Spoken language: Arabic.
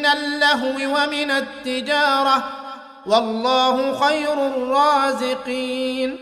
من اللهو ومن التجارة والله خير الرازقين